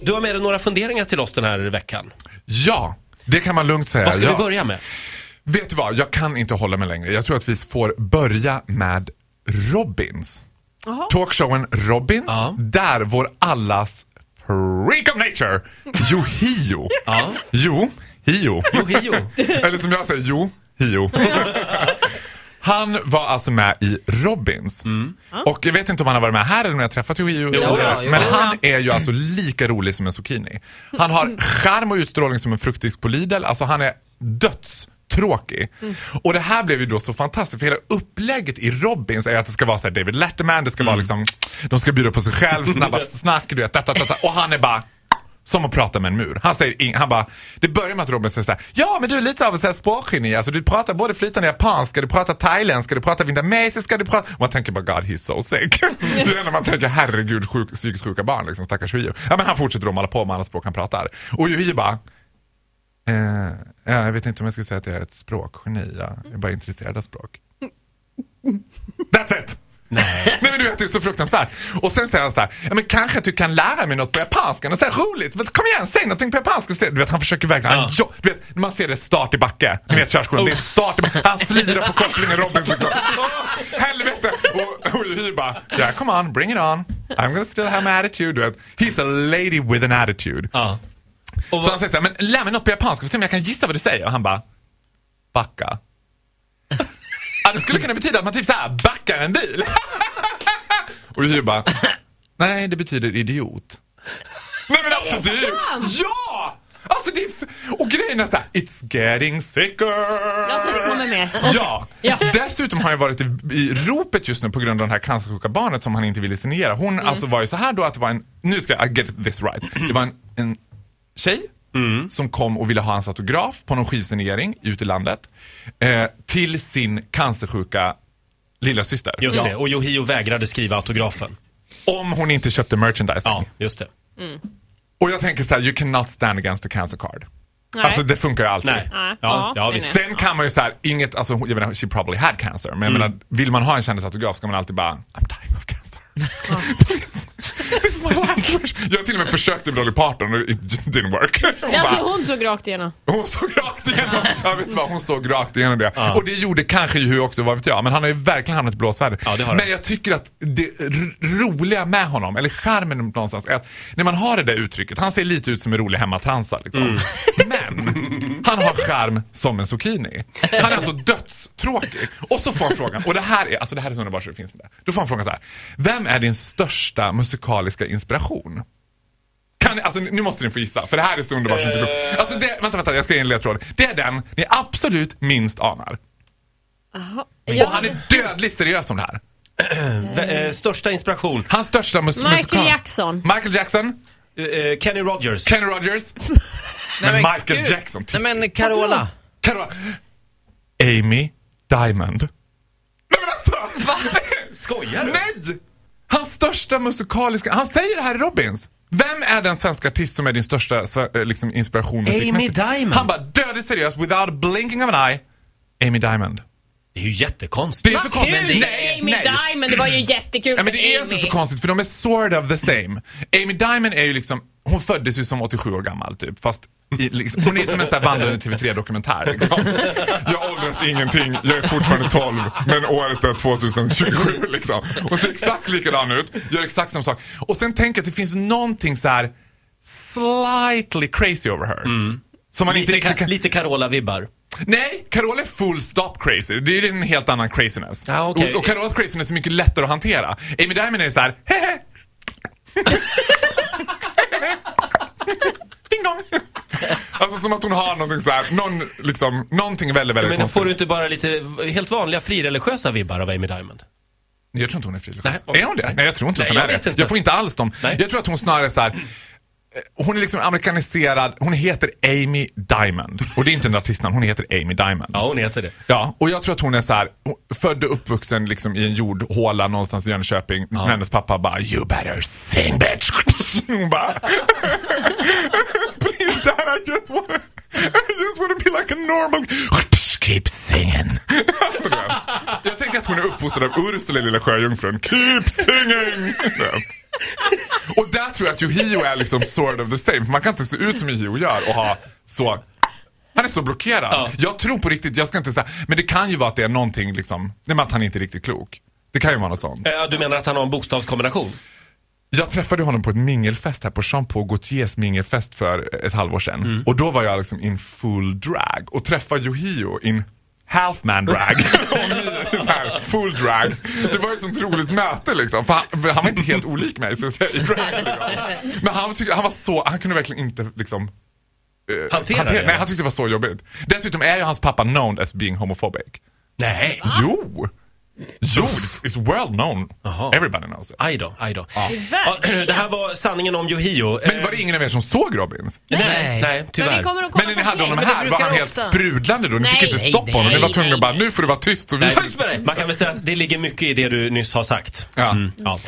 Du har med dig några funderingar till oss den här veckan. Ja, det kan man lugnt säga. Vad ska jag, vi börja med? Vet du vad, jag kan inte hålla mig längre. Jag tror att vi får börja med Robins. Talkshowen Robins, Ja. där vår allas freak of nature, Yohio. Ja. Jo, Hio. Yohio. Eller som jag säger, Jo, Hio. Han var alltså med i Robins. Och jag vet inte om han har varit med här eller om jag har träffat Yohio. Men han är ju alltså lika rolig som en zucchini. Han har charm och utstrålning som en fruktisk på Lidl. Alltså han är dödstråkig. Och det här blev ju då så fantastiskt för hela upplägget i Robins är att det ska vara så här David Letterman, det ska vara liksom, de ska bjuda på sig själv, snabba snack, du vet, detta, detta. och han är bara som att prata med en mur. Han säger in, han bara, det börjar med att Robin säger såhär, ja men du är lite av en språkgeni, alltså du pratar både flytande japanska, du pratar thailändska, du pratar vietnamesiska, du pratar... Och man tänker bara God he's so sick. det är när man tänker herregud sjuk, psykiskt sjuka barn liksom, stackars Hyo. Ja men han fortsätter då mala på med alla språk han pratar. Och Hyo bara, eh, ja, jag vet inte om jag skulle säga att jag är ett språkgeni, jag är bara intresserad av språk. That's it! Nej. Nej men du vet det är så fruktansvärt. Och sen säger han så här, ja men kanske att du kan lära mig något på japanska, något så här roligt. Men Kom igen, säg någonting på japanska istället. Du vet han försöker verkligen, han, jo, du vet man ser det start i backe. Ni vet körskolan, det är start i backe. Han slirar på kopplingen Robin liksom. Åh, helvete! Och, och Hy bara, yeah come on, bring it on. I'm gonna still have my attitude. Du vet. He's a lady with an attitude. Ja. Så vad, han säger så här, men lär mig något på japanska, för jag kan gissa vad du säger. Och han bara, backa. Ja, det skulle kunna betyda att man typ så här backar en bil. och Hy bara, nej det betyder idiot. nej men alltså det är ju, ja! Alltså det är, och grejen är så här, it's getting sicker. Alltså det kommer med. Ja. Ja. Dessutom har jag varit i, i ropet just nu på grund av det här cancersjuka barnet som han inte ville signera. Hon Mm. alltså var ju så här då att det var en, nu ska jag I get this right. Det var en, en tjej som kom och ville ha hans autograf på någon skivsignering ute i landet. Eh, till sin cancersjuka lilla syster. just det, och Yohio vägrade skriva autografen. Om hon inte köpte merchandising. Ja, just det. Och jag tänker så här, you cannot stand against the cancer card. Nej. Alltså det funkar ju alltid. Nej. Nej. Ja, Ja, ja nej, visst. nej. Sen kan man ju såhär, inget, alltså jag menar, she probably had cancer. Men jag menar, vill man ha en kändisautograf ska man alltid bara, I'm dying of cancer. This is my last wish. Jag till och med försökt med Dolly Parton och it didn't work. Hon, Alltså bara, hon såg rakt igenom. hon såg rakt igenom, jag vet vad, hon såg rakt igenom det. Och det gjorde kanske ju också, vad vet jag. Men han har ju verkligen hamnat i blåsväder. Ja, det men jag tycker att det roliga med honom, eller charmen någonstans, är att när man har det där uttrycket, han ser lite ut som en rolig hemmatransa liksom. Mm. Men charm som en zucchini. Han är alltså dödstråkig. Och så får han frågan, och det här är, alltså det här är så underbart så det finns inte. Då får han frågan så här, vem är din största musikaliska inspiration? Kan ni, alltså nu måste ni få gissa, för det här är så underbart. som går. Alltså det, vänta, vänta, jag ska ge en ledtråd. Det är den ni absolut minst anar. Jaha. Och han är dödligt seriös om det här. Eh, största inspiration, Hans största mus- Michael musikal... Jackson. Michael Jackson, eh, eh, Kenny Rogers. Kenny Rogers, men, men Michael gud. Jackson. Nej men Carola. Carola. Amy Diamond. Nej men alltså! Skojar du? Nej! Hans största musikaliska... Han säger det här i Robins. Vem är den svenska artist som är din största eh, liksom, inspiration musikmässigt? Diamond. Han bara dödligt seriös, without blinking of an eye. Amy Diamond. Det är ju Det är jättekonstigt. så konstigt. Kul! Nej, Amy nej. Diamond, det var ju jättekul Ja, men det är Amy. inte så konstigt för de är sort of the same. Amy Diamond är ju liksom, hon föddes ju som 87 år gammal typ. Fast i, liksom, hon är som en sån här vandrande TV3-dokumentär. Liksom. Jag åldras ingenting, jag är fortfarande 12, men året är 2027 liksom. Hon ser exakt likadan ut, gör exakt samma sak. Och sen tänker jag att det finns någonting så här slightly crazy over her. Som man inte Lite, riktigt ka- kan... lite Carola-vibbar. Nej, Carola är full stop crazy. Det är en helt annan craziness. Ja, okej. och, och Carolas craziness är mycket lättare att hantera. Amy Diamond är så här, hehe. Ding dong. Alltså som att hon har någonting så här, någon, liksom, någonting väldigt, väldigt Men konstigt. får du inte bara lite helt vanliga frireligiösa vibbar av Amy Diamond? Jag tror inte hon är frireligiös. Nej, okej. Är hon det? Nej, jag tror inte Nej, att hon jag är vet det. inte. Jag får inte alls dem. Nej. Jag tror att hon snarare är så här. eh, Hon är liksom amerikaniserad, hon heter Amy Diamond. Och det är inte en artistnamn, hon heter Amy Diamond. Ja, hon heter det. Ja, och jag tror att hon är så här, född och uppvuxen liksom i en jordhåla någonstans i Jönköping. Ja. Hennes pappa bara You better sing bitch. Hon bara Please dad I just wanna, I just wanna be like a normal Keep singing. jag tänker att hon är uppfostrad av Ursula lilla sjöjungfrun. Keep singing. Och där tror jag att Yohio är liksom sort of the same. För man kan inte se ut som Yohio gör och ha så... Han är så blockerad. Ja. Jag tror på riktigt, jag ska inte säga, men det kan ju vara att det är någonting liksom, nej men att han inte är riktigt klok. Det kan ju vara något sånt. Ja, du menar att han har en bokstavskombination? Jag träffade honom på ett mingelfest här på Jean-Paul Gaultiers mingelfest för ett halvår sedan. Mm. Och då var jag liksom in full drag och träffade Yohio in half-man drag. Och mig i här full drag. Det var ett sånt roligt möte liksom. För han, för han var inte helt olik mig så att säga, i drag. Liksom. Men han, tyckte, han var så, han kunde verkligen inte liksom eh, Hantera det, Nej, han tyckte det var så jobbigt. Dessutom är ju hans pappa known as being homophobic. Nej. Jo! Jo, it's well known. Jaha. Everybody knows it. Aj då, aj då. Ja, Tyvärr. det här var sanningen om Yohio. Men var det ingen av er som såg Robins? Nej, Nej. nej, Men tyvärr. vi kommer att Men när ni hade honom här, var han helt ofta. sprudlande då? Ni fick Nej, inte nej, stoppa honom. Ni var nej, tvungna att bara, nej. nu får du vara tyst och vi Nej, man kan väl säga att det ligger mycket i det du nyss har sagt. Ja. Mm, ja.